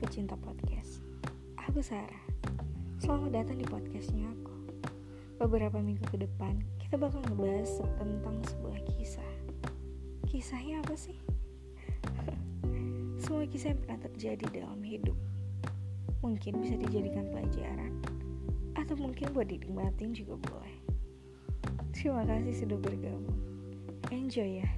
Pecinta podcast, Aku Sarah. Selamat datang di podcastnya aku. Beberapa minggu ke depan, kita bakal ngebahas tentang sebuah kisah. Kisahnya apa sih? Semua kisah yang pernah terjadi dalam hidup. Mungkin bisa dijadikan pelajaran, atau mungkin buat dinikmatin juga boleh. Terima kasih sudah bergabung. Enjoy ya.